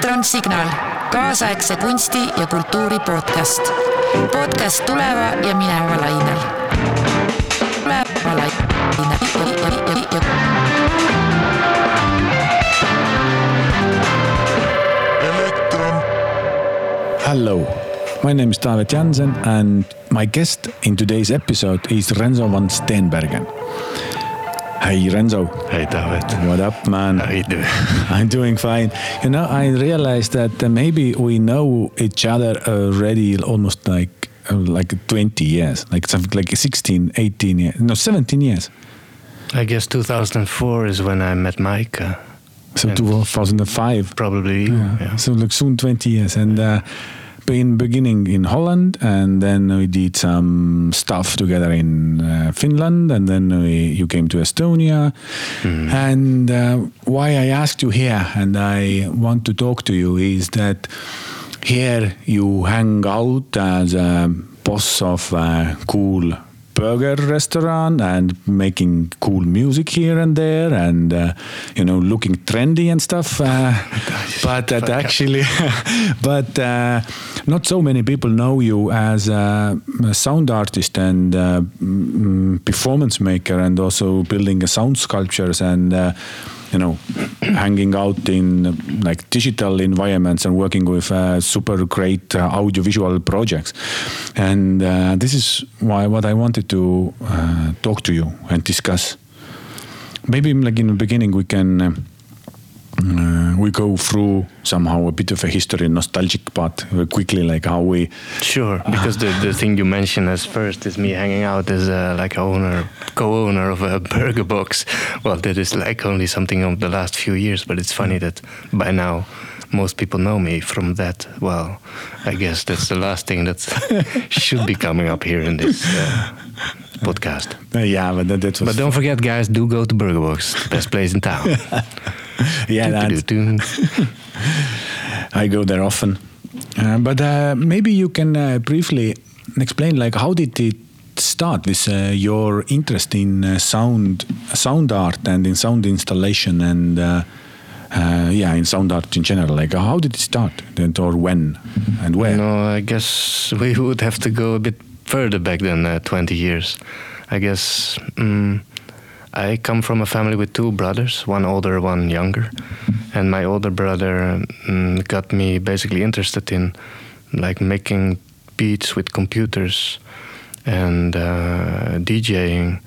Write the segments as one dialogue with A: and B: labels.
A: elektronsignaal, kaasaegse kunsti ja kultuuri podcast. podcast tuleva ja mineva lainel. tuleva lainel.
B: Hello, my name is David Jansen, and my guest in today's episode is Renzo van Steenbergen. Hey Renzo.
C: Hey Taavet.
B: What up, man?
C: How you doing?
B: I'm doing fine. You know, I realized that uh, maybe we know each other already almost like uh, like 20 years, like something like 16, 18 years, no, 17 years.
C: I guess 2004 is when I met Mike.
B: So
C: And-
B: 2005.
C: probably.
B: Yeah.
C: Yeah.
B: So like soon 20 years, and uh, been beginning in Holland, and then we did some stuff together in uh, Finland, and then we, you came to Estonia.
C: Mm.
B: And uh, why I asked you here, and I want to talk to you, is that here you hang out as a boss of a cool burger restaurant and making cool music here and there and uh, you know looking trendy and stuff uh, but that actually but uh, not so many people know you as a, sound artist and uh, performance maker and also building a sound sculptures and uh, you know hanging out in uh, like digital environments and working with uh, super great uh, audiovisual projects. And uh, this is why what i wanted to uh, talk to you and discuss. Maybe like in the beginning we can uh, we go through somehow a bit of a history nostalgic part uh, quickly like how we
C: Sure, because the, the thing you mentioned as first is me hanging out as uh, like a owner, co-owner of a burger box. Well, that is like only something of the last few years, but it's funny that by now most people know me from that. Well, I guess that's the last thing that should be coming up here in this uh, podcast.
B: uh, yeah but that, that was
C: But don't forget, guys, do go to Burger Box, best place in town.
B: yeah
C: Doo-doo-doo.
B: I go there often. Uh, but uh, maybe you can uh, briefly explain, like, how did it start with uh, your interest in uh, sound, sound art, and in sound installation, and uh, uh, yeah, in sound art in general? Like, how did it start, and, or when, and where?
C: No, I guess we would have to go a bit further back than uh, 20 years. I guess mm, I come from a family with two brothers, one older, one younger. And my older brother mm, got me basically interested in like making beats with computers and uh, DJing.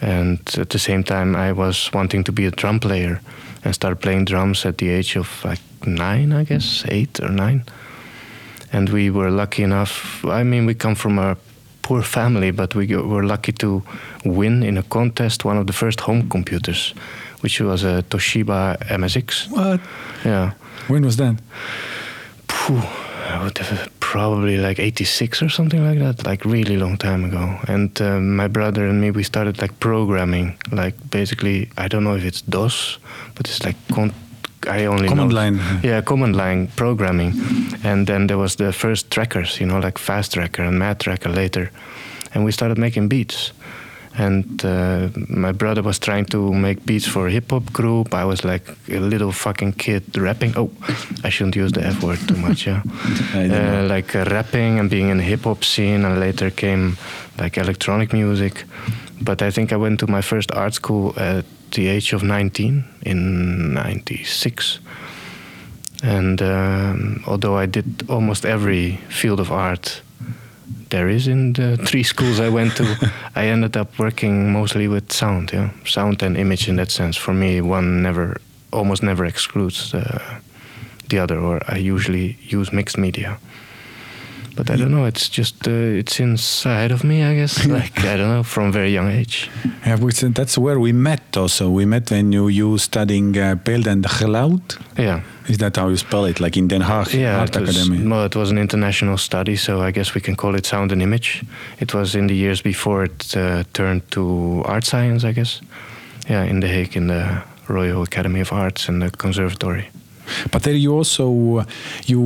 C: And at the same time, I was wanting to be a drum player and start playing drums at the age of like nine, I guess, eight or nine and we were lucky enough. I mean, we come from a poor family, but we were lucky to win in a contest one of the first home computers, which was a Toshiba MSX.
B: What?
C: Yeah,
B: When was that?
C: Phew, I would have probably like 86 or something like that, like really long time ago. And uh, my brother and me, we started like programming, like basically, I don't know if it's DOS, but it's like con- I only
B: Command
C: know-
B: line.
C: Yeah, command line programming. And then there was the first trackers, you know, like Fast Tracker and Mad Tracker later. And we started making beats. And uh, my brother was trying to make beats for a hip hop group. I was like a little fucking kid rapping. Oh, I shouldn't use the F word too much, yeah.
B: I don't know.
C: Uh, like uh, rapping and being in the hip hop scene, and later came like electronic music. But I think I went to my first art school at the age of 19 in 96. And um, although I did almost every field of art there is in the three schools I went to, I ended up working mostly with sound, yeah, sound and image in that sense. For me, one never, almost never excludes the, the other, or I usually use mixed media. But I don't know. It's just uh, it's inside of me, I guess. Like I don't know, from very young age.
B: Yeah, that's where we met also. We met when you, you studying uh, Beeld and Geluid.
C: Yeah,
B: Is that how you spell it? Like in Den Haag
C: yeah.
B: Art
C: It was,
B: Academy?
C: well, it was an international study, so I guess we can call it sound and image. It was in the years before it uh, turned to art science, I guess. Yeah, in The Hague, in the Royal Academy of Arts and the Conservatory.
B: But there you also you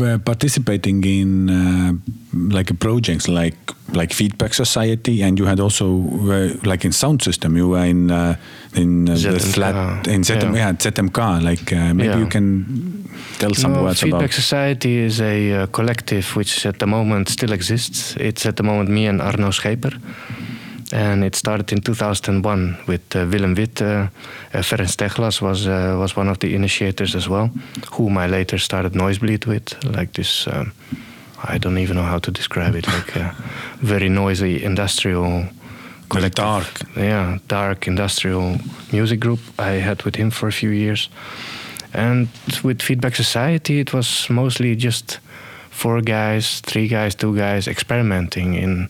B: were participating in uh, like projects like like Feedback Society, and you had also uh, like in sound system. You were in uh, in uh, the flat in ZM,
C: yeah.
B: yeah. ZMK. Like uh, maybe
C: Yeah.
B: you can tell some
C: no,
B: words
C: Feedback
B: about?
C: Society is a uh, collective which at the moment still exists. It's at the moment me and Arno Scheper. And it started in 2001 with uh, Willem Witte. Uh, Ferenc Teglas was, uh, was one of the initiators as well, whom I later started Noisebleed with, like this, um, I don't even know how to describe it, like a very noisy industrial
B: Like dark.
C: yeah, dark industrial music group I had with him for a few years. And with Feedback Society, it was mostly just four guys, three guys, two guys experimenting in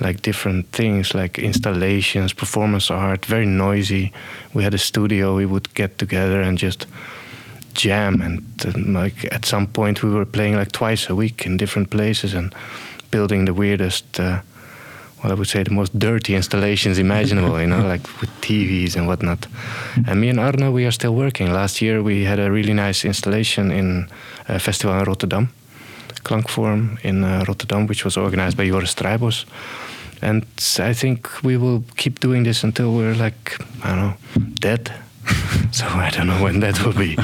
C: like different things like installations, performance art, very noisy. We had a studio, we would get together and just jam and uh, like at some point we were playing like twice a week in different places and building the weirdest uh, well, I would say the most dirty installations imaginable, you know, like with TVs and whatnot. And me and Arno, we are still working. Last year we had a really nice installation in a festival in Rotterdam, Klankvorm in uh, Rotterdam, which was organized by Joris Strijbos. And I think we will keep doing this until we're like, I don't know, dead. so I don't know when that will be.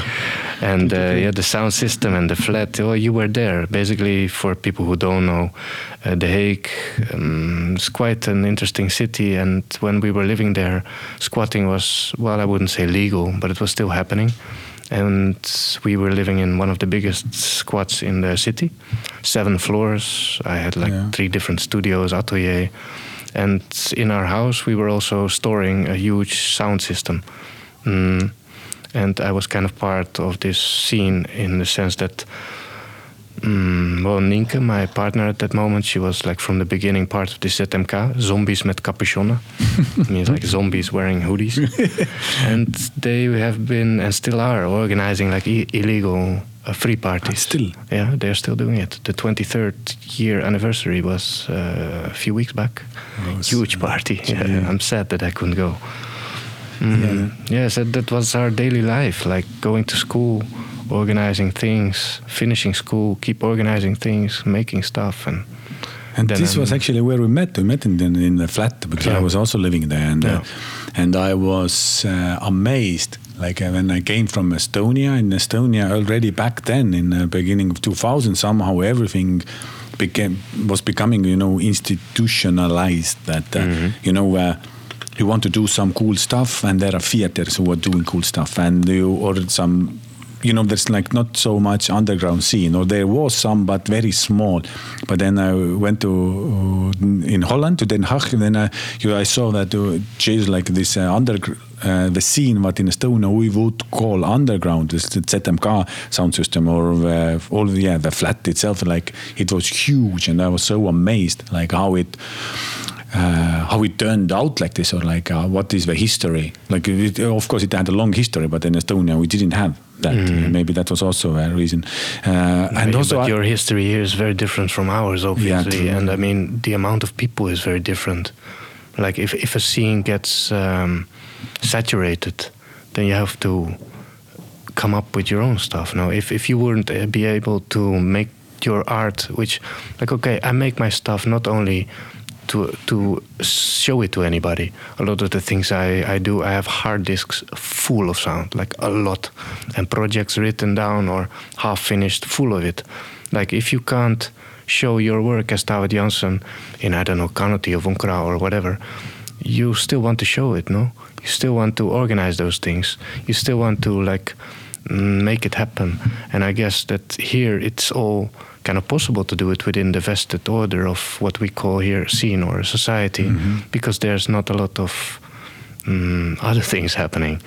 C: And uh, yeah, the sound system and the flat. Well, you were there. Basically, for people who don't know, uh, The Hague um, is quite an interesting city. And when we were living there, squatting was well, I wouldn't say legal, but it was still happening. And we were living in one of the biggest squats in the city, seven floors. I had like
B: Yeah.
C: three different studios, atelier, and in our house we were also storing a huge sound system. Mm, and I was kind of part of this scene in the sense that, mm, well, Nienke, my partner at that moment, she was like from the beginning part of the ZMK, zombies met capuchonnen, means like zombies wearing hoodies, and they have been and still are organizing like I- illegal uh, free parties.
B: Still?
C: yeah, they're still doing it. The 23rd year anniversary was uh, a few weeks back.
B: Oh,
C: Huge party. Yeah,
B: yeah.
C: I'm sad that I couldn't go. Mm, Yes, that, that was our daily life, like going to school, organizing things, finishing school, keep organizing things, making stuff, and
B: And this was
C: um,
B: actually where we met. We met in the, in the flat because I was also living there, and
C: Yeah.
B: uh, and I was uh, amazed. Like uh, when I came from Estonia, in Estonia already back then, in the beginning of 2000, somehow everything became was becoming, you know, institutionalized. That uh,
C: Mm-hmm.
B: you know. Uh, you want to do some cool stuff, and there are theaters who are doing cool stuff, and you or some you know, there's like not so much underground scene, or there was some, but very small. But then I went to uh, in Holland to Den Haag, and then I, you, I saw that uh, like this uh, under uh, the scene what in Estonia we would call underground, this the ZMK sound system, or uh, all yeah the flat itself, like it was huge, and I was so amazed, like how it uh, how it turned out like this, or like uh, what is the history? Like, it, of course, it had a long history, but in Estonia we didn't have that. Maybe that was also a reason. Uh, and
C: But-
B: also,
C: your history here is very different from ours, obviously.
B: true.
C: and I mean, the amount of people is very different. Like, if, if a scene gets um, saturated, then you have to come up with your own stuff. Now, if, if you wouldn't uh, be able to make your art, which, like, okay, I make my stuff not only to to show it to anybody. A lot of the things I, I do, I have hard disks full of sound, like a lot, and projects written down or half finished, full of it. Like if you can't show your work as Taavet Jansen in I don't know Kanuti or Von Krahl or whatever, you still want to show it, no? You still want to organize those things. You still want to like mm, make it happen. And I guess that here it's all kind of possible to do it within the vested order of what we call here scene or society, because there's not a lot of mm, other things happening.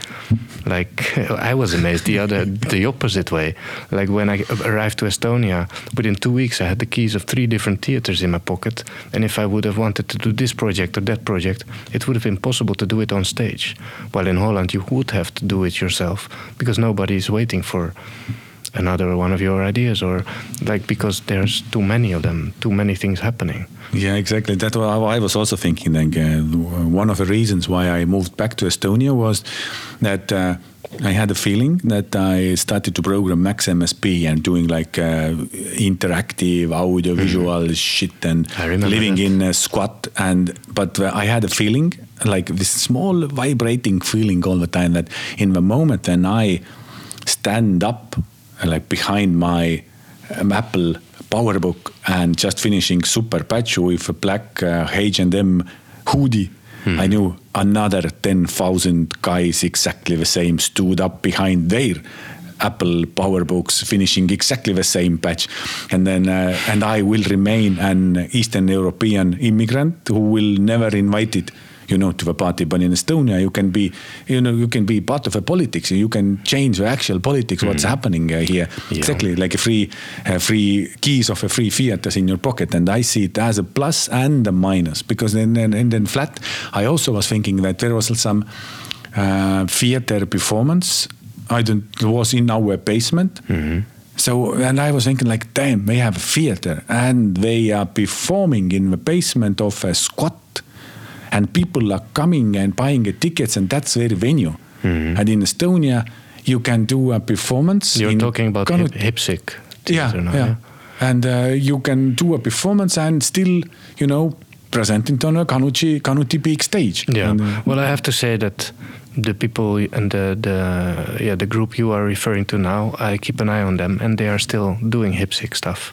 C: Like I was amazed the other the opposite way. Like when I arrived to Estonia, within two weeks I had the keys of three different theaters in my pocket, and if I would have wanted to do this project or that project, it would have been possible to do it on stage. While in Holland you would have to do it yourself because nobody is waiting for another one of your ideas or like because there's too many of them, too many things happening.
B: Yeah, exactly. that I was also thinking. Like uh, one of the reasons why I moved back to Estonia was that uh, I had a feeling that I started to program Max MSP and doing like uh, interactive audio visual shit and living
C: that.
B: in a squat. And but uh, I had a feeling like this small vibrating feeling all the time that in the moment when I stand up like behind my um, Apple PowerBook and just finishing super patch with a black uh, H&M hoodie. I knew another 10,000 guys exactly the same stood up behind their Apple PowerBooks finishing exactly the same patch. And then, uh, and I will remain an Eastern European immigrant who will never invited you know, to the party. But in Estonia, you can be, you know, you can be part of the politics. You can change the actual politics, what's happening uh, here.
C: Yeah.
B: Exactly, like a free, uh, free keys of a free Fiat is in your pocket, and I see it as a plus and a minus because then, then and then flat. I also was thinking that there was some uh, theater performance. I don't was in our basement. So and I was thinking like, damn, they have a theater and they are performing in the basement of a squat and people are coming and buying a tickets and that's their venue. And in Estonia, you can do a performance.
C: You're
B: in
C: talking about hip, Hipsic.
B: yeah,
C: now,
B: yeah. And uh, you can do a performance and still, you know, present it on a Kanuchi, Kanuti big stage.
C: Yeah.
B: And, uh,
C: well, I have to say that the people and the, the yeah the group you are referring to now, I keep an eye on them, and they are still doing hipsic stuff,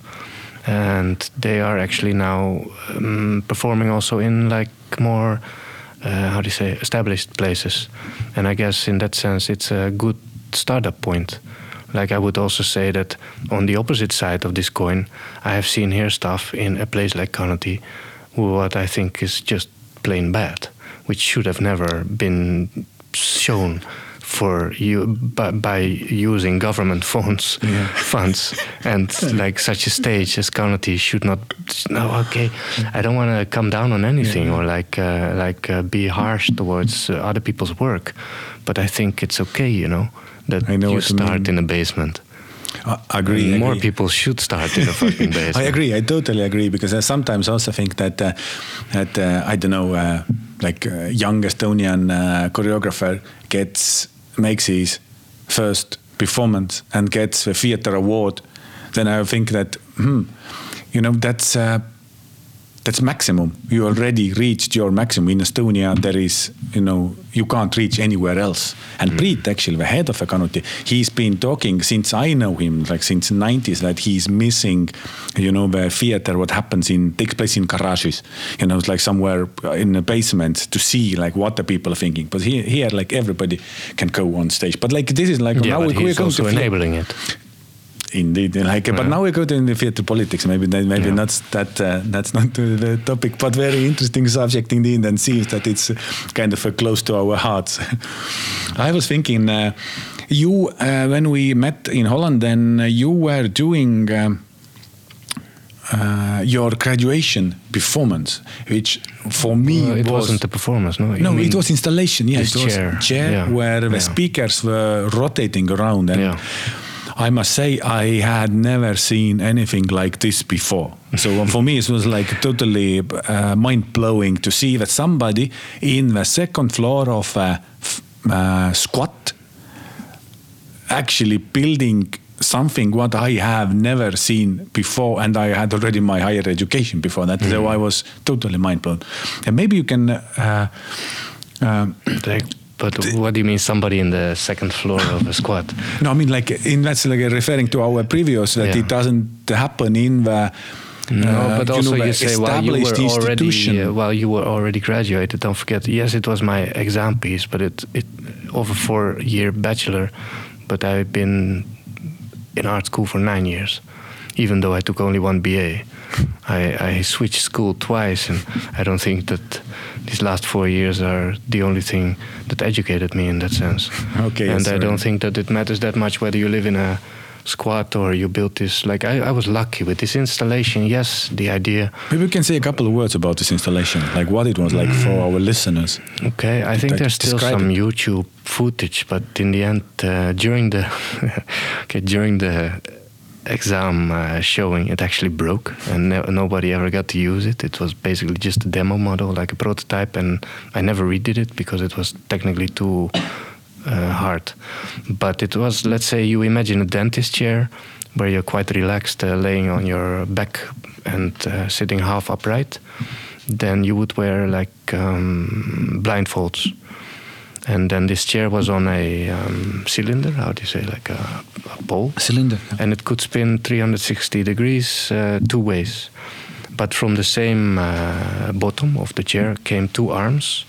C: and they are actually now um, performing also in like more uh, how do you say established places, and I guess in that sense it's a good startup point. Like I would also say that on the opposite side of this coin, I have seen here stuff in a place like Carnegie, what I think is just plain bad, which should have never been shown for you by, by using government funds
B: Yeah.
C: funds and like such a stage as Carnegie should not no okay I don't want to come down on anything or like uh, like uh, be harsh towards uh, other people's work but I think it's okay you know that
B: I know
C: you
B: what you
C: start in a basement
B: I agree.
C: More
B: agree.
C: people should start in a fucking basement
B: I agree. I totally agree because I sometimes also think that uh, that uh, I don't know, uh, like uh, young Estonian uh, choreographer gets makes his first performance and gets the theater award, then I think that hmm, you know that's. Uh, that's maximum. You already reached your maximum in Estonia. There is, you know, you can't reach anywhere else. And mm. Priit, actually, the head of Ekanuti, he's been talking since I know him, like since 90s, that he's missing, you know, the theater, what happens in takes place in garages, you know, it's like somewhere in the basement to see like what the people are thinking. But here, here, like everybody can go on stage. But like this is like
C: yeah
B: now we- we're going
C: also
B: to
C: enabling it
B: Indeed, like, but
C: Yeah.
B: now we go to the theater politics. Maybe that, maybe
C: Yeah.
B: not that uh, that's not the, topic, but very interesting subject indeed, and seems that it's uh, kind of uh, close to our hearts. I was thinking, uh, you uh, when we met in Holland, then you were doing. Um, uh, your graduation performance, which for me
C: it
B: was
C: wasn't a performance no You
B: no, it was installation. Yeah, it was
C: chair.
B: chair
C: Yeah.
B: where the speakers were rotating around, and
C: Yeah.
B: I must say I had never seen anything like this before. So for me, it was like totally uh, mind blowing to see that somebody in the second floor of a uh, squat actually building something what I have never seen before, and I had already my higher education before that, so I was totally mind blown. And maybe you can. Uh, um,
C: Like, but what do you mean somebody in the second floor of a squat?
B: no, I mean like in that's like referring to our previous that
C: Yeah.
B: it doesn't happen in the.
C: No,
B: uh,
C: but
B: you
C: also
B: know,
C: you, say while you were already uh, while you were already graduated. Don't forget. Yes, it was my exam piece, but it it over four year bachelor. But I've been in art school for nine years, even though I took only one BA. I, I switched school twice, and I don't think that these last four years are the only thing that educated me in that sense.
B: Okay,
C: and I don't think that it matters that much whether you live in a squat or you built this. Like I, I was lucky with this installation. Yes, the idea.
B: Maybe we can say a couple of words about this installation, like what it was like for our listeners.
C: Okay, I think
B: Like,
C: there's still some
B: it.
C: YouTube footage, but in the end, uh, during the okay during the exam uh, showing, it actually broke, and no, nobody ever got to use it. It was basically just a demo model, like a prototype, and I never redid it because it was technically too uh, hard. But it was, let's say, you imagine a dentist chair where you're quite relaxed, uh, laying on your back and uh, sitting half upright. Then you would wear like um, blindfolds and then this chair was on a um, cylinder. How do you say, like a, a pole?
B: Cylinder.
C: and it could spin 360 degrees uh, two ways. But from the same uh, bottom of the chair came two arms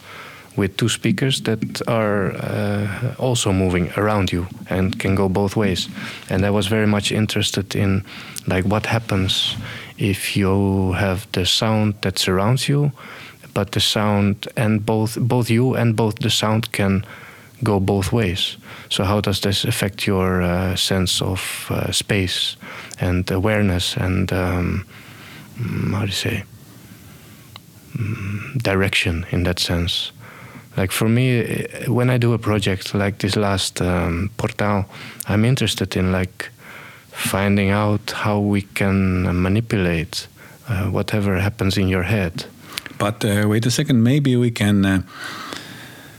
C: with two speakers that are uh, also moving around you and can go both ways. And I was very much interested in like what happens if you have the sound that surrounds you, but the sound and both both you and both the sound can go both ways. So how does this affect your uh, sense of uh, space and awareness and um, mm, how do you say mm, direction in that sense? Like for me, eh, when I do a project like this last um, Portal, I'm interested in like finding out how we can manipulate uh, whatever happens in your head.
B: But uh, wait a second, maybe we can uh,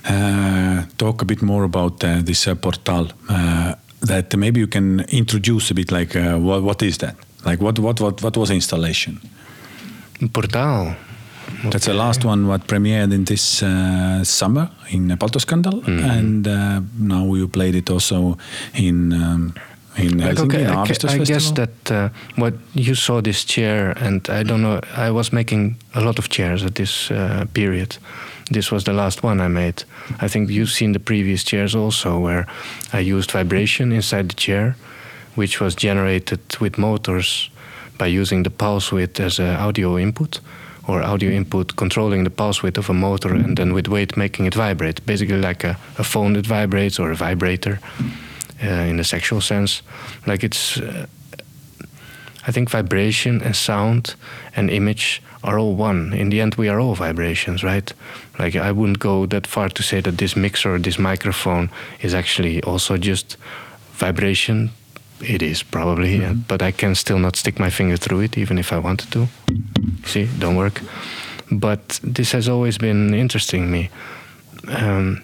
B: uh, talk a bit more about uh, this uh, portal. Uh, that maybe you can introduce a bit like uh, what, what is that? Like what, what, what, what was the installation?
C: Portal.
B: That's the last one what premiered in this uh, summer in Baltoscandal,
C: Mhm.
B: and uh, now you played it also in um, in Helsinki,
C: okay,
B: in
C: I, I guess that uh, what you saw this chair, and I don't know. I was making a lot of chairs at this uh, period. This was the last one I made. I think you've seen the previous chairs also, where I used vibration inside the chair, which was generated with motors by using the pulse width as an audio input, or audio input controlling the pulse width of a motor, and then with weight making it vibrate, basically like a, a phone that vibrates or a vibrator uh, in the sexual sense. Like it's, uh, I think vibration and sound and image are all one. In the end, we are all vibrations, right? Like I wouldn't go that far to say that this mixer this microphone is actually also just vibration. It is probably, uh, but I can still not stick my finger through it, even if I wanted to. See, don't work. But this has always been interesting me. Um,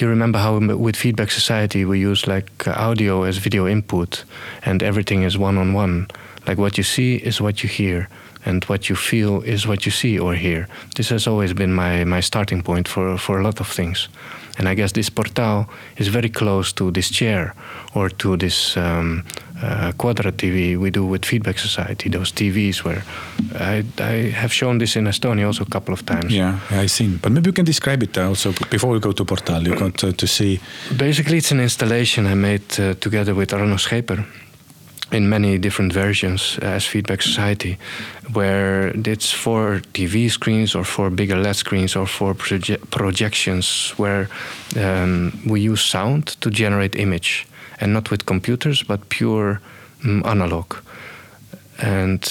C: you remember how with feedback society we use like uh, audio as video input and everything is one on one like what you see is what you hear and what you feel is what you see or hear. This has always been my, my starting point for, for a lot of things. And i guess this portal is very close to this chair or to this um, uh, Quadra TV we do with Feedback Society, those TVs where I, I have shown this in Estonia also a couple of times.
B: Yeah, I've seen. But maybe you can describe it also before we go to Portal. You got to, to see.
C: Basically, it's an installation I made uh, together with Arno Scheper in many different versions as Feedback Society, where it's for TV screens or for bigger LED screens or for proje- projections, where um, we use sound to generate image, and not with computers, but pure um, analog. And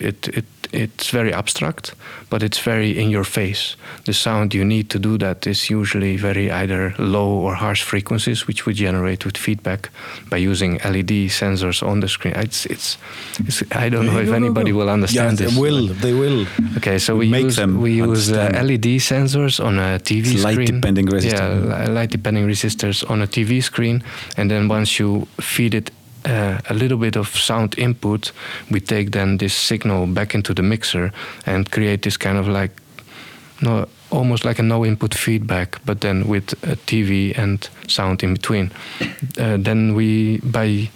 C: it, it it's very abstract, but it's very in your face. The sound you need to do that is usually very either low or harsh frequencies, which we generate with feedback by using LED sensors on the screen. It's, it's, it's I don't know if
B: No, no,
C: anybody
B: no.
C: will understand
B: yeah,
C: this.
B: They will. They will.
C: Okay, so we
B: Make
C: use
B: them
C: we use uh. LED sensors on a TV
B: It's light
C: screen.
B: depending resistor.
C: Yeah, light depending resistors on a TV screen, and then once you feed it uh, a little bit of sound input, we take then this signal back into the mixer and create this kind of like no almost like a no input feedback, but then with a TV and sound in between. Uh, then we by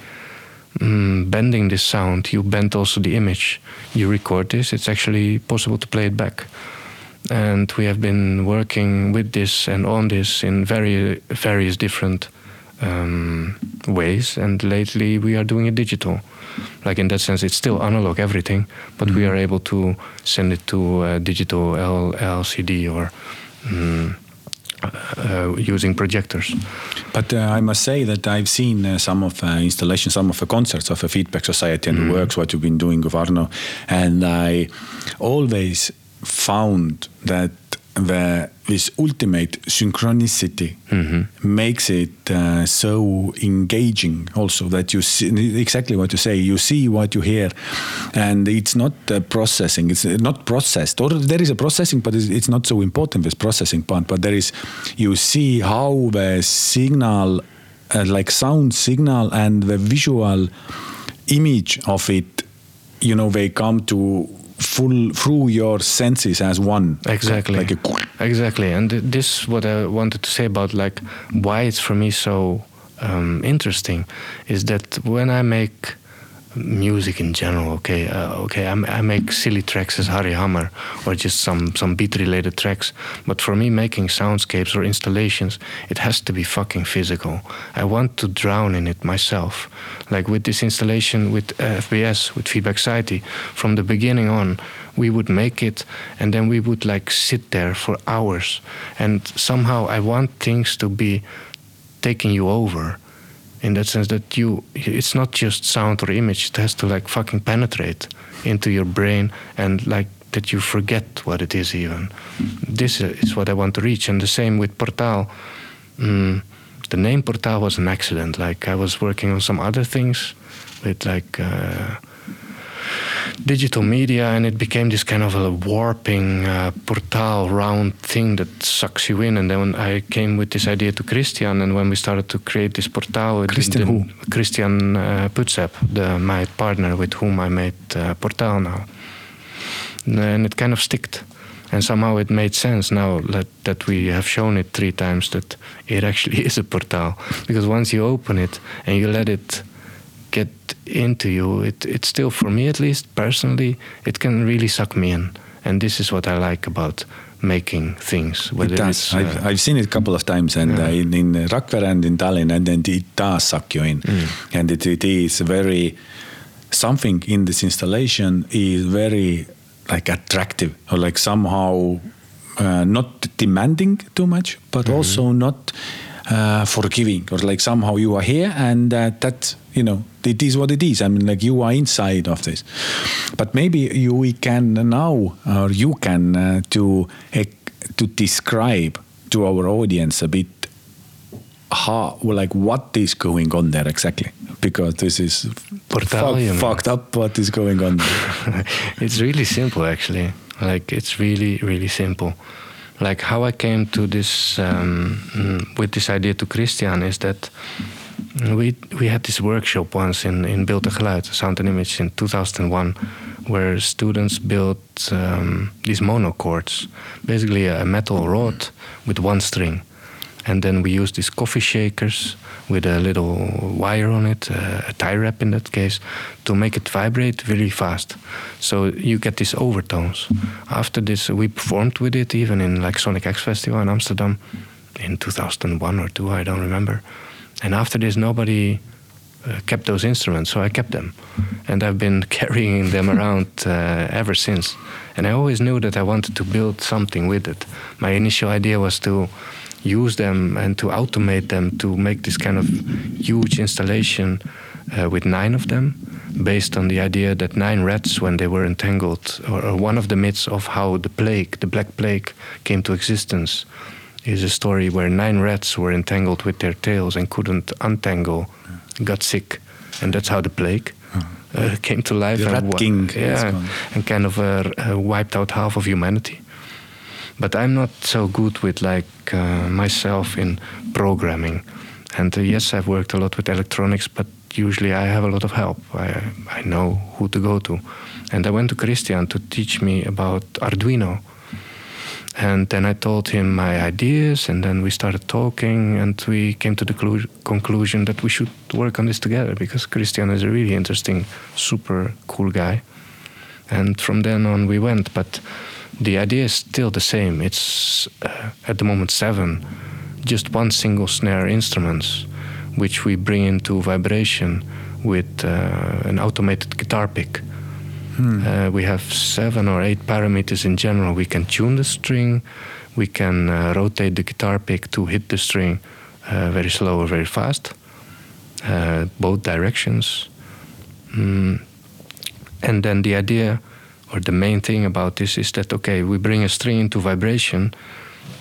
C: mm, bending this sound, you bend also the image. You record this. It's actually possible to play it back. And we have been working with this and on this in very various different um, ways. And lately, we are doing it digital. Like in that sense, it's still analog everything, but we are able to send it to uh, digital L- LCD or mm, uh, using projectors.
B: But uh, I must say that I've seen uh, some of uh, installations, some of the concerts of the Feedback Society and the works what you've been doing with Arno, and I always found that the this ultimate synchronicity makes it uh, so engaging also that you see exactly what you say you see what you hear. And it's not uh, processing it's not processed. Or there is a processing but it's, it's not so important this processing part but there is you see how the signal uh, like sound signal and the visual image of it you know they come to full through your senses as one.
C: Exactly.
B: Like a
C: exactly, and this is what I wanted to say about like why it's for me so um, interesting, is that when I make music in general. Okay, uh, okay, I, I, make silly tracks as Harry Hammer or just some some beat related tracks. But for me, making soundscapes or installations, it has to be fucking physical. I want to drown in it myself. Like with this installation with uh, FBS with Feedback Society, from the beginning on, we would make it and then we would like sit there for hours. And somehow I want things to be taking you over in that sense that you it's not just sound or image it has to like fucking penetrate into your brain and like that you forget what it is even. This is what i want to reach. And the same with portal. Mm, the name portal was an accident. Like i was working on some other things with like uh, digital media, and it became this kind of a warping uh, portal round thing that sucks you in. And then I came with this idea to Christian, and when we started to create this portal,
B: Christian who?
C: Christian uh, Putzep, the, my partner with whom I made uh, Portal now, and it kind of sticked. And somehow it made sense now that, that we have shown it three times that it actually is a portal. Because once you open it and you let it get into you, it, it still, for me at least, personally, it can really suck me in. And this is what I like about making things.
B: Whether it does. I've, uh, I've seen it a couple of times, and yeah. in, in Rakvere and in Tallinn, and then it does suck you in. Mm. And it, it is very, something in this installation is very like attractive or like somehow uh, not demanding too much, but mm-hmm. also not uh, forgiving or like somehow you are here and uh, that you know it is what it is. I mean like you are inside of this. But maybe you we can now or you can uh, to to describe to our audience a bit how like what is going on there exactly. Because this is fuck, fucked up what is going on
C: it's really simple actually. Like it's really really simple. Like how I came to this um, mm, with this idea to Christian is that we we had this workshop once in in Beeld en Geluid, Sound and Image in 2001, where students built um, these monochords, basically a metal rod with one string, and then we used these coffee shakers with a little wire on it, uh, a tie wrap in that case, to make it vibrate really fast. So you get these overtones. After this, we performed with it even in like Sonic Acts Festival in Amsterdam in 2001 or two, I don't remember. And after this, nobody uh, kept those instruments, so I kept them, and I've been carrying them around uh, ever since. And I always knew that I wanted to build something with it. My initial idea was to use them and to automate them to make this kind of huge installation uh, with nine of them based on the idea that nine rats when they were entangled or, or, one of the myths of how the plague the black plague came to existence is a story where nine rats were entangled with their tails and couldn't untangle got sick and that's how the plague uh, came to life
B: the
C: and,
B: king
C: yeah, and kind of uh, uh, wiped out half of humanity but I'm not so good with like uh, myself in programming. And uh, yes, I've worked a lot with electronics, but usually I have a lot of help. I, I know who to go to. And I went to Christian to teach me about Arduino. And then I told him my ideas, and then we started talking, and we came to the clu- conclusion that we should work on this together because Christian is a really interesting, super cool guy. And from then on, we went. But the idea is still the same. It's uh, at the moment seven, just one single snare instruments, which we bring into vibration with uh, an automated guitar pick. Hmm. Uh, we have seven or eight parameters in general. We can tune the string, we can uh, rotate the guitar pick to hit the string uh, very slow or very fast, uh, both directions. Mm. And then the idea or the main thing about this is that okay, we bring a string into vibration,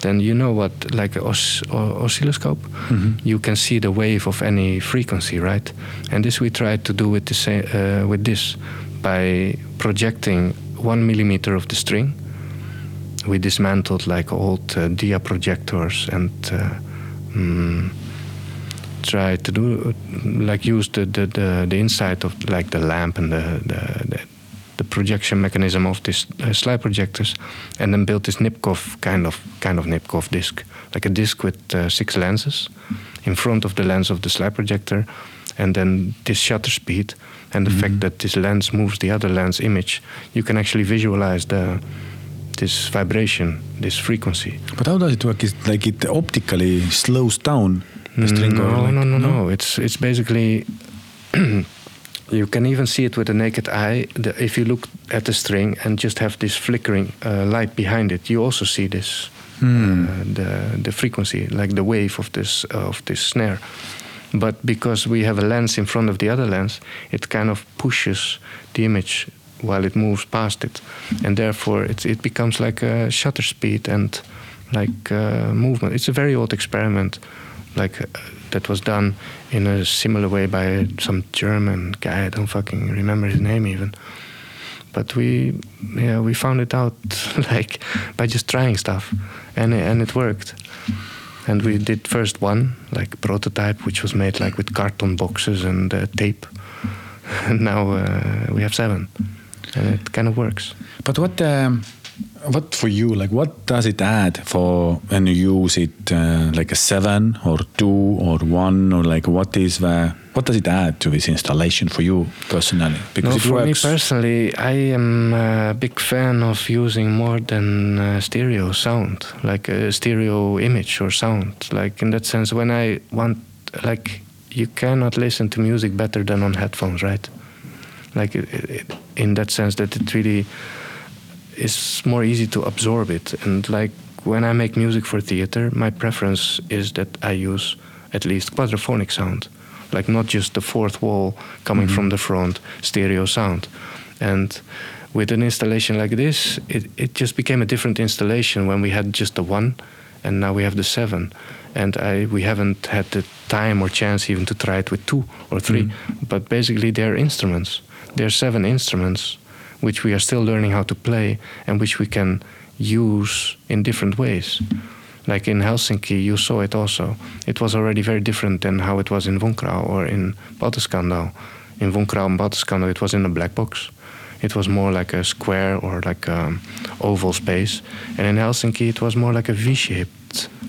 C: then you know what, like an os- oscilloscope, mm-hmm. you can see the wave of any frequency, right? And this we try to do with the same, uh, with this by projecting one millimeter of the string. We dismantled like old uh, dia projectors and uh, mm, tried to do like use the, the, the, the inside of like the lamp and the, the, the the projection mechanism of this uh, slide projectors, and then built this Nipkow kind of kind of Nipkow disc, like a disc with uh, six lenses in front of the lens of the slide projector, and then this shutter speed and the
B: Mhm.
C: fact that this lens moves the other lens image, you can actually visualize the this vibration, this frequency.
B: But how does it work? Is like it optically slows down the string? or
C: No,
B: like,
C: no, no, no. It's it's basically you can even see it with the naked eye. The, if you look at the string and just have this flickering uh, light behind it, you also see this
B: Hmm.
C: uh, the the frequency, like the wave of this uh, of this snare. But because we have a lens in front of the other lens, it kind of pushes the image while it moves past it, and therefore it it becomes like a shutter speed and like uh, movement. It's a very old experiment, like uh, that was done in a similar way by some German guy. I don't fucking remember his name even. But we, yeah, we found it out like by just trying stuff, and and it worked. And we did first one like prototype, which was made like with carton boxes and uh, tape. And now uh, we have seven, and it kind of works.
B: But what um, what for you? Like, what does it add for when you use it? Uh, like a seven or two or one or like what is the what does it add to this installation for you personally? Because
C: no,
B: it
C: for
B: works.
C: me personally, I am a big fan of using more than uh, stereo sound, like a stereo image or sound. Like in that sense, when I want, like, you cannot listen to music better than on headphones, right? Like it, it- in that sense that it really is more easy to absorb it. And like when I make music for theater, my preference is that I use at least quadraphonic sound, like not just the fourth wall coming
B: Mhm.
C: from the front, stereo sound. And with an installation like this, it, it just became a different installation when we had just the one, and now we have the seven. And I, we haven't had the time or chance even to try it with two or 3
B: Mhm.
C: But basically, they're instruments. They're seven instruments, which we are still learning how to play and which we can use in different ways. Like in Helsinki, you saw it also. It was already very different than how it was in Von Krahl or in Baltoscandal. In Von Krahl and Baltoscandal, it was in a black box. It was more like a square or like an oval space. And in Helsinki, it was more like a V-shaped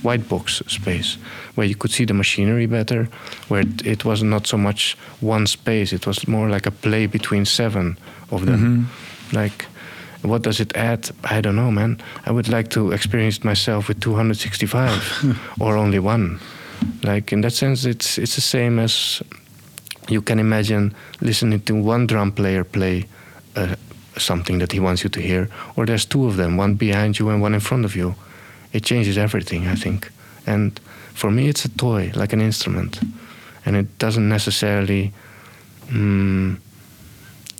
C: white box space where you could see the machinery better, where it, it was not so much one space. It was more like a play between seven of them.
B: Mhm.
C: Like, what does it add? I don't know, man. I would like to experience myself with 265 or only one. Like in that sense, it's it's the same as you can imagine listening to one drum player play uh, something that he wants you to hear, or there's two of them, one behind you and one in front of you. It changes everything, I think. And for me, it's a toy, like an instrument, and it doesn't necessarily. Mm,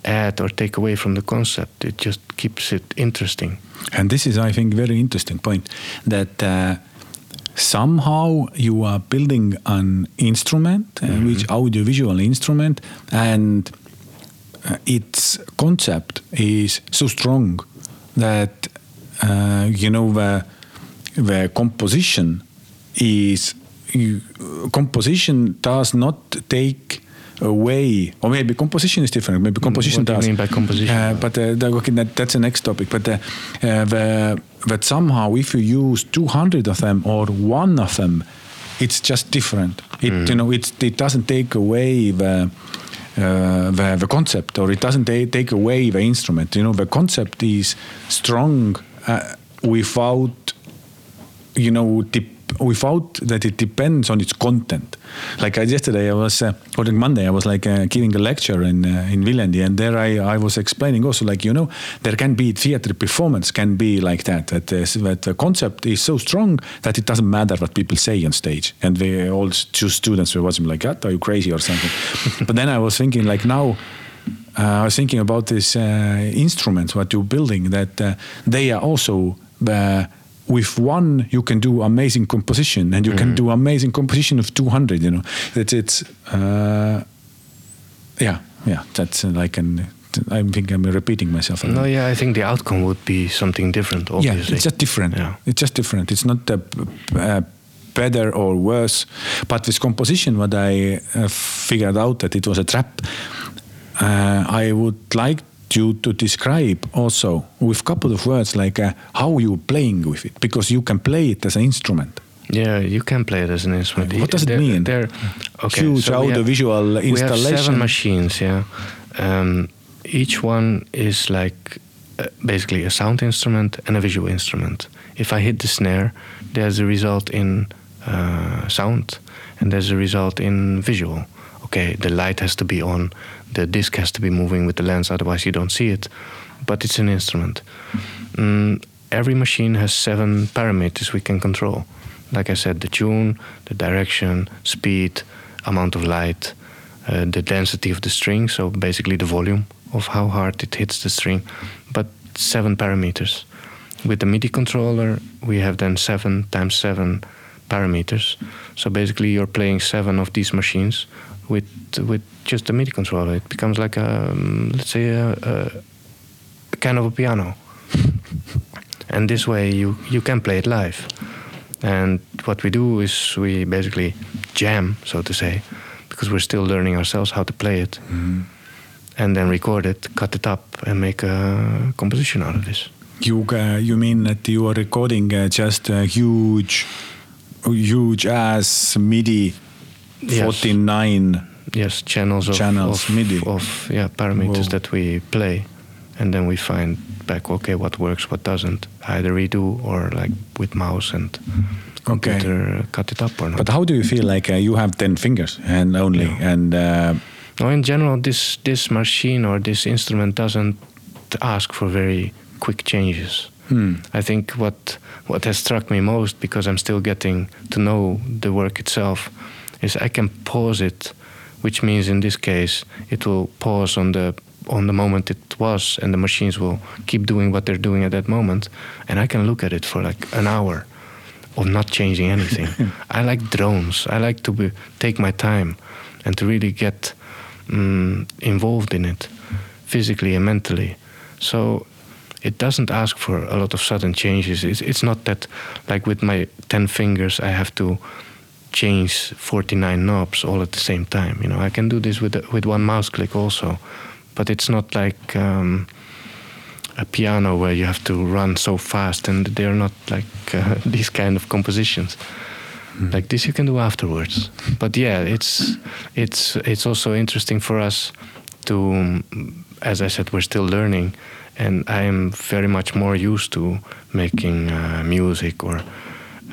C: add or take away from the concept. It just keeps it interesting.
B: And this is, I think, very interesting point that uh, somehow you are building an instrument, uh,
C: Mhm.
B: which audiovisual instrument, and uh, its concept is so strong that uh, you know the the composition is composition does not take away or maybe composition is different maybe composition
C: what do you
B: does
C: mean by composition?
B: Uh, but uh, that- okay, that, that's the next topic but uh, uh, the, that somehow if you use 200 of them or one of them it's just different it
C: Mm.
B: you know it, it doesn't take away the uh, the, the concept or it doesn't ta- take away the instrument you know the concept is strong uh, without you know without that it depends on its content. Like I, yesterday i was uh, or on monday i was like uh, giving a lecture in uh, in Viljandi and there I, I was explaining also like you know there can be theater performance can be like that that, uh, that the concept is so strong that it doesn't matter what people say on stage. And they all two students were watching like what? Are you crazy? or something. But then i was thinking like now uh, I was thinking about these uh, instruments what you're building that uh, they are also with one you can do amazing composition and you can
C: Mhm.
B: do amazing composition of 200 you know. That it's uh, yeah yeah that's uh, like an I think I'm repeating myself
C: No, yeah, I think the outcome would be something different, Obviously, yeah
B: it's just different.
C: Yeah.
B: it's just different. It's not uh, uh, better or worse. But with composition what I uh, figured out that it was a trap uh, I would like you to describe also with a couple of words like uh, how you're playing with it because you can play it as an instrument.
C: Yeah, you can play it as an instrument.
B: What does it
C: They're-
B: mean?
C: They're okay.
B: Huge
C: so we have-
B: audiovisual
C: We have
B: installation.
C: seven machines. Yeah, um, each one is like uh, basically a sound instrument and a visual instrument. If I hit the snare, there's a result in uh, sound, and there's a result in visual. Okay, the light has to be on, the disc has to be moving with the lens, otherwise you don't see it. But it's an instrument. Mm, every machine has seven parameters we can control. Like I said, the tune, the direction, speed, amount of light, uh, the density of the string, so basically the volume of how hard it hits the string, but seven parameters. With the MIDI controller, we have then seven times seven parameters. So basically, you're playing seven of these machines with with just a MIDI controller. It becomes like a um, let's say a, a, kind of a piano. and this way, you you can play it live. And what we do is we basically jam, so to say, because we're still learning ourselves how to play it, and then record it, cut it up, and make a composition out of this.
B: You uh, you mean that you are recording uh, just a huge, huge ass MIDI,
C: Yes.
B: forty nine.
C: Yes, channels of
B: Channels,
C: of,
B: MIDI.
C: of yeah parameters
B: Whoa.
C: that we play, and then we find back okay what works, what doesn't. Either redo or like with mouse and computer uh, cut it up or not.
B: But how do you feel like uh, you have ten fingers and only
C: Yeah.
B: and uh,
C: No, in general, this this machine or this instrument doesn't ask for very quick changes.
B: hmm,
C: I think what what has struck me most because I'm still getting to know the work itself is I can pause it, which means in this case it will pause on the on the moment it was, and the machines will keep doing what they're doing at that moment, and I can look at it for like an hour of not changing anything. I like drones. I like to be, take my time and to really get mm, involved in it physically and mentally. So it doesn't ask for a lot of sudden changes. It's, it's not that, like with my 10 fingers, I have to change 49 knobs all at the same time. You know, I can do this with, with one mouse click also. But it's not like um, a piano where you have to run so fast, and they're not like uh, these kind of compositions. Like this, you can do afterwards. But yeah, it's it's it's also interesting for us to, um, as I said, we're still learning, and I am very much more used to making uh, music or.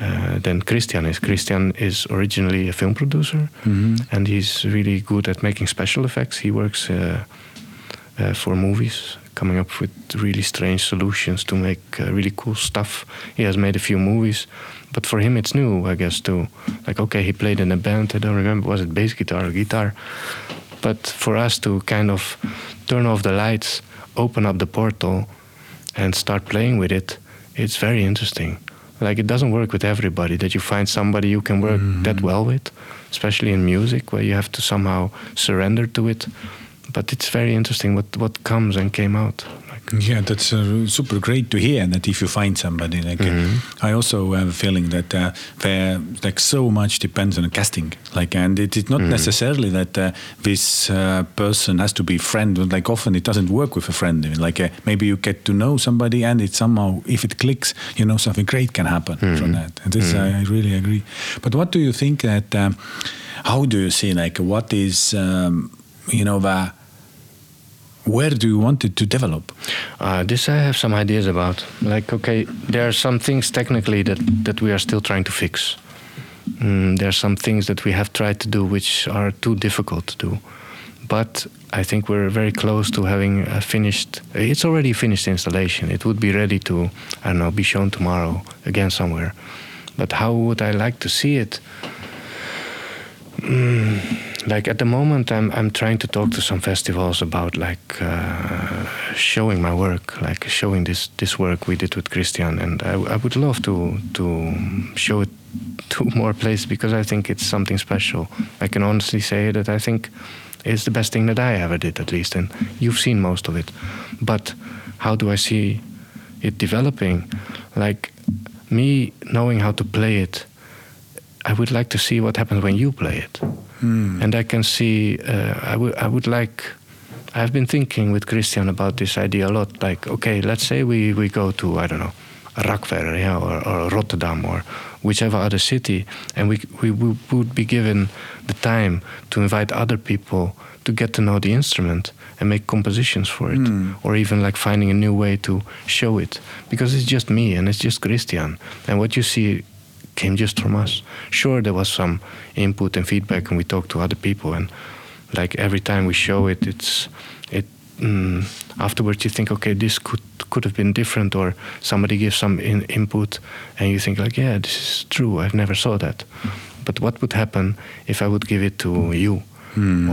C: Uh, than Christian is. Christian is originally a film producer, and he's really good at making special effects. He works uh, uh, for movies, coming up with really strange solutions to make uh, really cool stuff. He has made a few movies, but for him it's new, I guess, too. Like, okay, he played in a band, I don't remember, was it bass guitar or guitar? But for us to kind of turn off the lights, open up the portal, and start playing with it, it's very interesting. Like, it doesn't work with everybody that you find somebody you can work mm-hmm. that well with, especially in music, where you have to somehow surrender to it. But it's very interesting what, what comes and came out.
B: Yeah, that's uh, super great to hear. That if you find somebody, like uh, I also have a feeling that uh, there, like so much depends on casting. Like, and it is not necessarily that uh, this uh, person has to be friend. Like often it doesn't work with a friend. Like uh, maybe you get to know somebody, and it somehow, if it clicks, you know, something great can happen from that. And this, I really agree. But what do you think that? Um, how do you see like what is, um, you know, the where do you want it to develop?
C: Uh, this I have some ideas about. Like, okay, there are some things technically that, that we are still trying to fix. Mm, there are some things that we have tried to do which are too difficult to do. But I think we're very close to having a finished. It's already finished installation. It would be ready to, I don't know, be shown tomorrow again somewhere. But how would I like to see it? Mm, like at the moment, I'm I'm trying to talk to some festivals about like uh, showing my work, like showing this this work we did with Christian, and I, I would love to to show it to more places because I think it's something special. I can honestly say that I think it's the best thing that I ever did, at least, and you've seen most of it. But how do I see it developing? Like me knowing how to play it I would like to see what happens when you play it, and I can see. Uh, I would. I would like. I've been thinking with Christian about this idea a lot. Like, okay, let's say we, we go to, I don't know, Rakvere yeah, or, or Rotterdam or whichever other city, and we, we, we would be given the time to invite other people to get to know the instrument and make compositions for it,
B: Mm.
C: or even like finding a new way to show it, because it's just me and it's just Christian, and what you see came just from us. Sure, there was some input and feedback, and we talked to other people, and like every time we show it, it's it. Mm, afterwards, you think, okay, this could could have been different, or somebody gives some in, input, and you think like, yeah, this is true. I've never saw that. But what would happen if I would give it to you,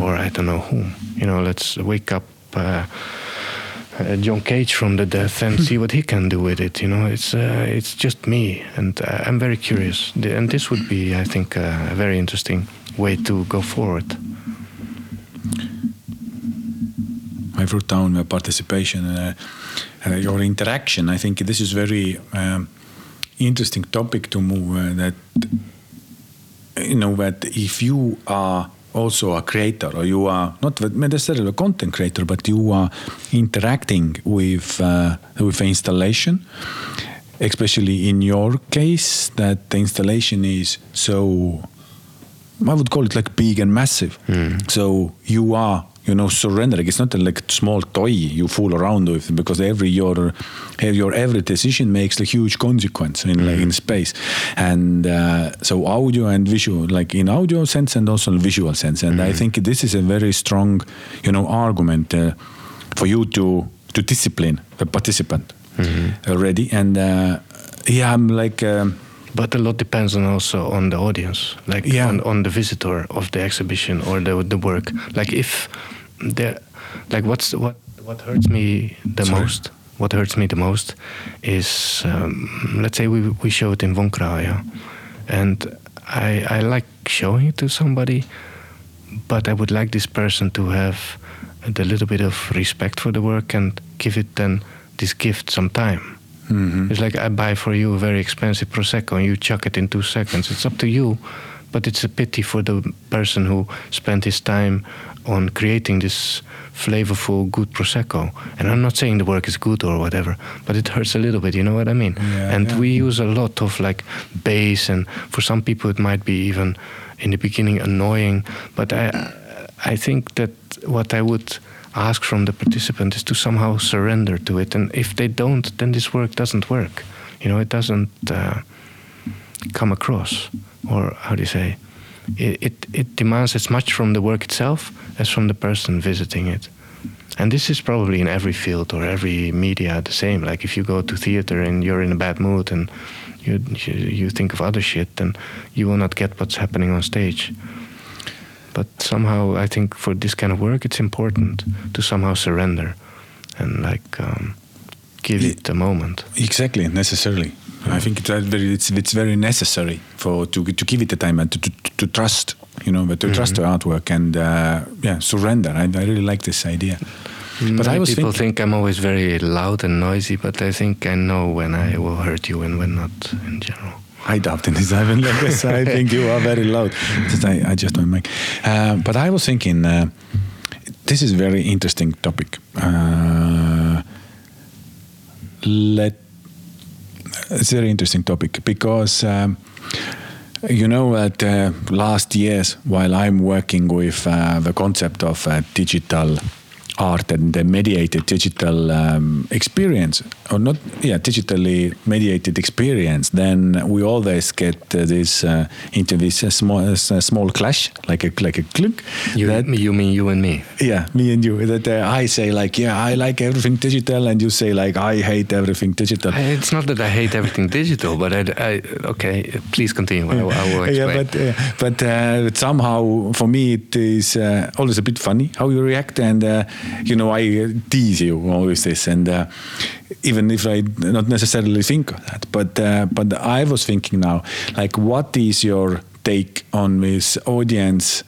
C: or I don't know whom? You know, let's wake up. Uh, uh, John Cage from the death and see what he can do with it. You know, it's uh, it's just me, and uh, I'm very curious. And this would be, I think, uh, a very interesting way to go forward.
B: I wrote down participation, uh, uh, your interaction. I think this is very um, interesting topic to move. That you know that if you are also a creator, or you are not necessarily a content creator, but you are interacting with uh, with the installation, especially in your case, that the installation is so I would call it like big and massive. So you are, you know, surrendering. It's not a like small toy you fool around with because every your your every decision makes a huge consequence in like, in space. And uh, so audio and visual, like in audio sense and also in visual sense. And I think this is a very strong, you know, argument uh, for you to to discipline the participant already. And uh, yeah, I'm like. Um,
C: But a lot depends on also on the audience, like
B: Yeah.
C: on, on the visitor of the exhibition or the the work. Like if there, like what's what what hurts me the
B: Sorry.
C: most. What hurts me the most is um, let's say we we show it in Von Krahl, and I I like showing it to somebody, but I would like this person to have the little bit of respect for the work and give it then this gift some time.
B: Mhm.
C: It's like I buy for you a very expensive prosecco and you chuck it in two seconds. It's up to you, but it's a pity for the person who spent his time on creating this flavorful, good prosecco. And I'm not saying the work is good or whatever, but it hurts a little bit. You know what I mean?
B: Yeah,
C: and
B: yeah.
C: we use a lot of like bass, and for some people it might be even in the beginning annoying. But I, I think that what I would ask from the participant is to somehow surrender to it. And if they don't, then this work doesn't work. You know, it doesn't uh, come across. Or how do you say? It, it, it demands as much from the work itself as from the person visiting it. And this is probably in every field or every media the same. Like if you go to theater and you're in a bad mood and you, you, you think of other shit, then you will not get what's happening on stage. But somehow, I think for this kind of work, it's important to somehow surrender and like um, give it a moment.
B: Exactly, necessarily. I think it's uh, very it's, it's very necessary for to to give it the time and to to, to trust, you know, but to trust the artwork and uh, yeah, surrender. I, I really like this idea. But I was
C: people think I'm always very loud and noisy, but I think I know when I will hurt you and when not in general.
B: I doubt in this. Mean, like this, I think you are very loud. I, I just don't make. Uh, but I was thinking, uh, this is very interesting topic. Uh, let it's a very interesting topic because um, you know that uh, last years while I'm working with uh, the concept of uh, digital art and the mediated digital um, experience or not yeah digitally mediated experience then we always get uh, this uh, into this uh, small uh, small clash like a like a clunk
C: You,
B: that
C: you mean you and me?
B: yeah, me and you. That uh, I say like, yeah, I like everything digital, and you say like, I hate everything digital.
C: I- It's not that I hate everything digital, but I, I okay. Please continue. I, will- I will explain.
B: yeah, but uh, but uh, but somehow for me it is uh, always a bit funny how you react, and uh, you know I uh, tease you always this, and uh, even if I not necessarily think of that, but uh, but I was thinking now, like, what is your take on this audience?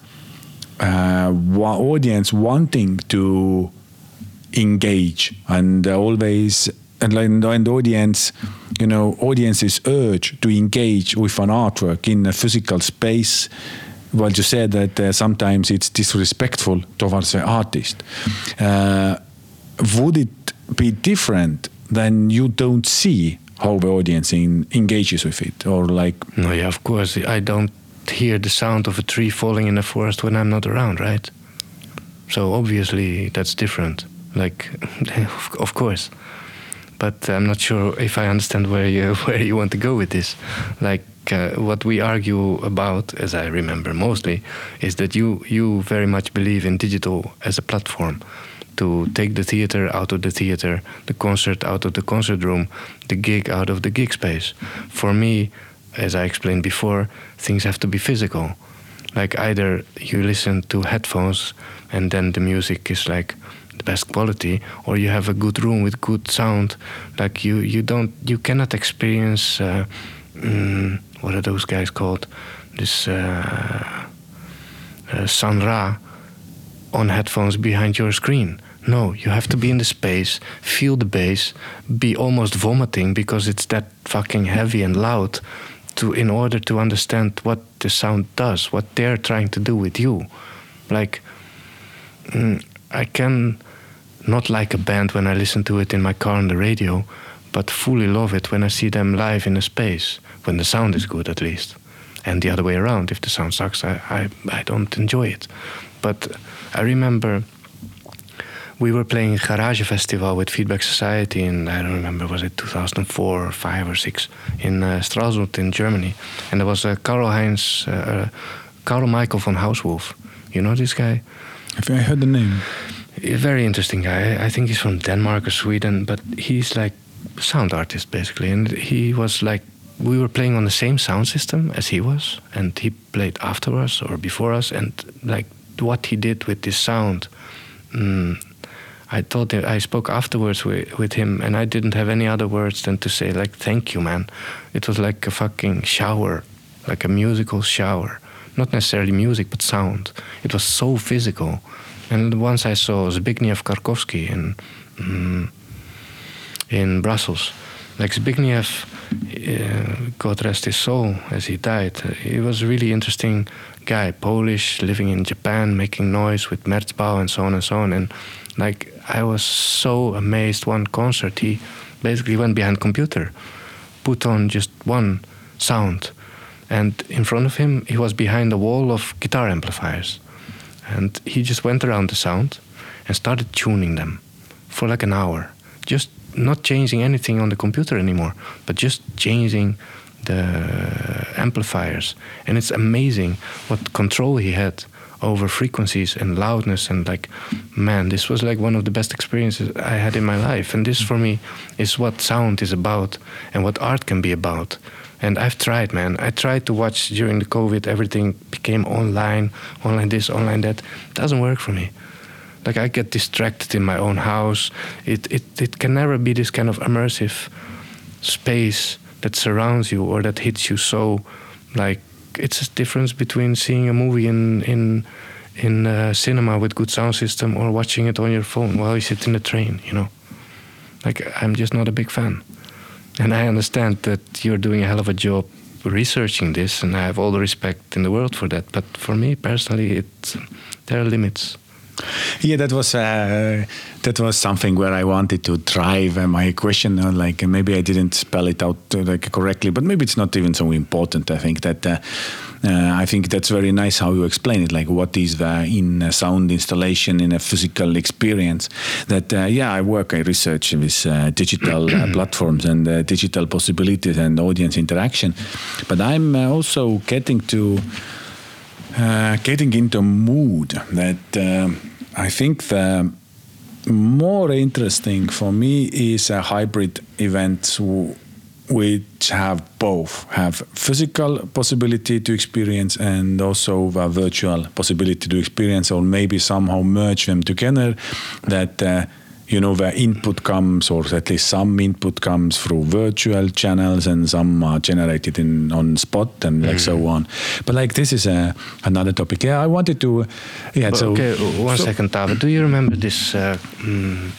B: Uh, wa- audience wanting to engage and always and like and audience you know audience's urge to engage with an artwork in a physical space well, you said that uh, sometimes it's disrespectful towards the artist. Uh, would it be different then you don't see how the audience in, engages with it? Or like
C: no yeah of course i don't hear the sound of a tree falling in a forest when i'm not around right? So obviously that's different like of course. But i'm not sure if i understand where you where you want to go with this. Like uh, what we argue about as i remember mostly is that you you very much believe in digital as a platform to take the theater out of the theater, the concert out of the concert room, the gig out of the gig space. For me, as I explained before, things have to be physical. Like either you listen to headphones and then the music is like the best quality, or you have a good room with good sound. Like you, you don't, you cannot experience. Uh, mm, what are those guys called? This uh, uh, Sun Ra on headphones behind your screen. No, you have to be in the space, feel the bass, be almost vomiting because it's that fucking heavy and loud to in order to understand what the sound does, what they're trying to do with you. Like mm, I can not like a band when I listen to it in my car on the radio, but fully love it when I see them live in a space, when the sound is good at least. And the other way around, if the sound sucks, I, I, I don't enjoy it. But I remember we were playing Garage Festival with Feedbacksociety in, I don't remember, was it 2004 or 5 or 6 in uh, Stralsund in Germany. And there was uh, Karl Heinz, uh, Carl Michael von Hausswolff. You know this guy?
B: If I heard the name.
C: A very interesting guy. I think he's from Denmark or Sweden, but he's like sound artist basically. And he was like, we were playing on the same sound system as he was, and he played after us or before us, and like what he did with this sound. Mm, I thought I spoke afterwards with, with him, and I didn't have any other words than to say like "thank you, man." It was like a fucking shower, like a musical shower. Not necessarily music, but sound. It was so physical. And once I saw Zbigniew Karkowski in mm, in Brussels, like Zbigniew, uh, God rest his soul, as he died. He was a really interesting guy, Polish, living in Japan, making noise with Merzbow and so on and so on. And like I was so amazed. One concert, he basically went behind computer, put on just one sound, and in front of him he was behind a wall of guitar amplifiers, and he just went around the sound and started tuning them for like an hour, just not changing anything on the computer anymore, but just changing the amplifiers. And it's amazing what control he had over frequencies and loudness and like man this was like one of the best experiences i had in my life. And this for me is what sound is about and what art can be about. And i've tried man. I tried to watch during the covid everything became online online this online that. It doesn't work for me like i get distracted in my own house. It it, it can never be this kind of immersive space that surrounds you or that hits you. So like it's a difference between seeing a movie in in in cinema with good sound system or watching it on your phone while you sit in the train you know? Like i'm just not a big fan. And i understand that you're doing a hell of a job researching this and i have all the respect in the world for that. But for me personally it there are limits
B: yeah, that was uh, that was something where I wanted to drive uh, my question. Uh, like maybe I didn't spell it out uh, like correctly, but maybe it's not even so important. I think that. Uh, uh, I think that's very nice how you explain it. Like what is the in sound installation in a physical experience? That yeah, I work, I research with digital platforms and digital possibilities and audience interaction, but I'm also getting to uh, getting into mood that uh, I think the more interesting for me is a hybrid events which have both have physical possibility to experience and also a virtual possibility to experience or maybe somehow merge them together that uh, you know where input comes or at least some input comes through virtual channels and some are generated in on spot and like mm. so on but like this is a another topic yeah i wanted to yeah
C: but,
B: so
C: okay one so, second Taavet. do you remember this uh, mm,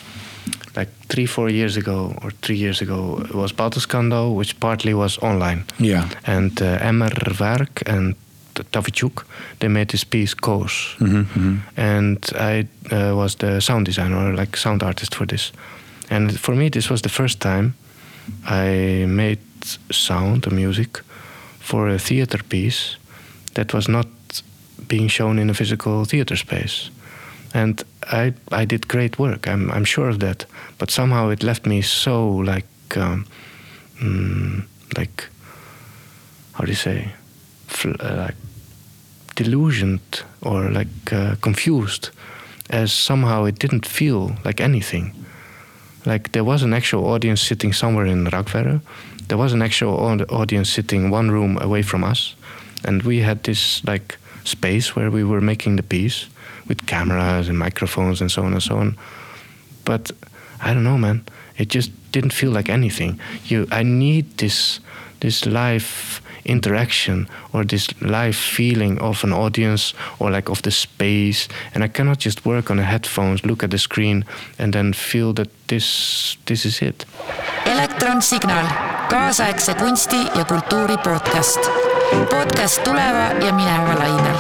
C: like three four years ago or three years ago it was Baltoscandal which partly was online
B: yeah
C: and uh, Emmer Werk and Tavichuk. They made this piece Koos,
B: Mm-hmm,
C: and I uh, was the sound designer or like sound artist for this. And for me, this was the first time I made sound, music, for a theater piece that was not being shown in a physical theater space. And I, I did great work. I'm, I'm sure of that. But somehow it left me so like, um, mm, like, how do you say, like delusioned or like uh, confused, as somehow it didn't feel like anything. Like there was an actual audience sitting somewhere in Rakvere. There was an actual audience sitting one room away from us, and we had this like space where we were making the piece with cameras and microphones and so on and so on. But I don't know, man. It just didn't feel like anything. You, I need this, this live interaction or this live feeling of an audience or like of the space. And I cannot just work on the headphones, look at the screen, and then feel that this, this is it.
A: elektronsignaal, kaasaegse kunsti ja kultuuri podcast. podcast tuleva ja mineva lainel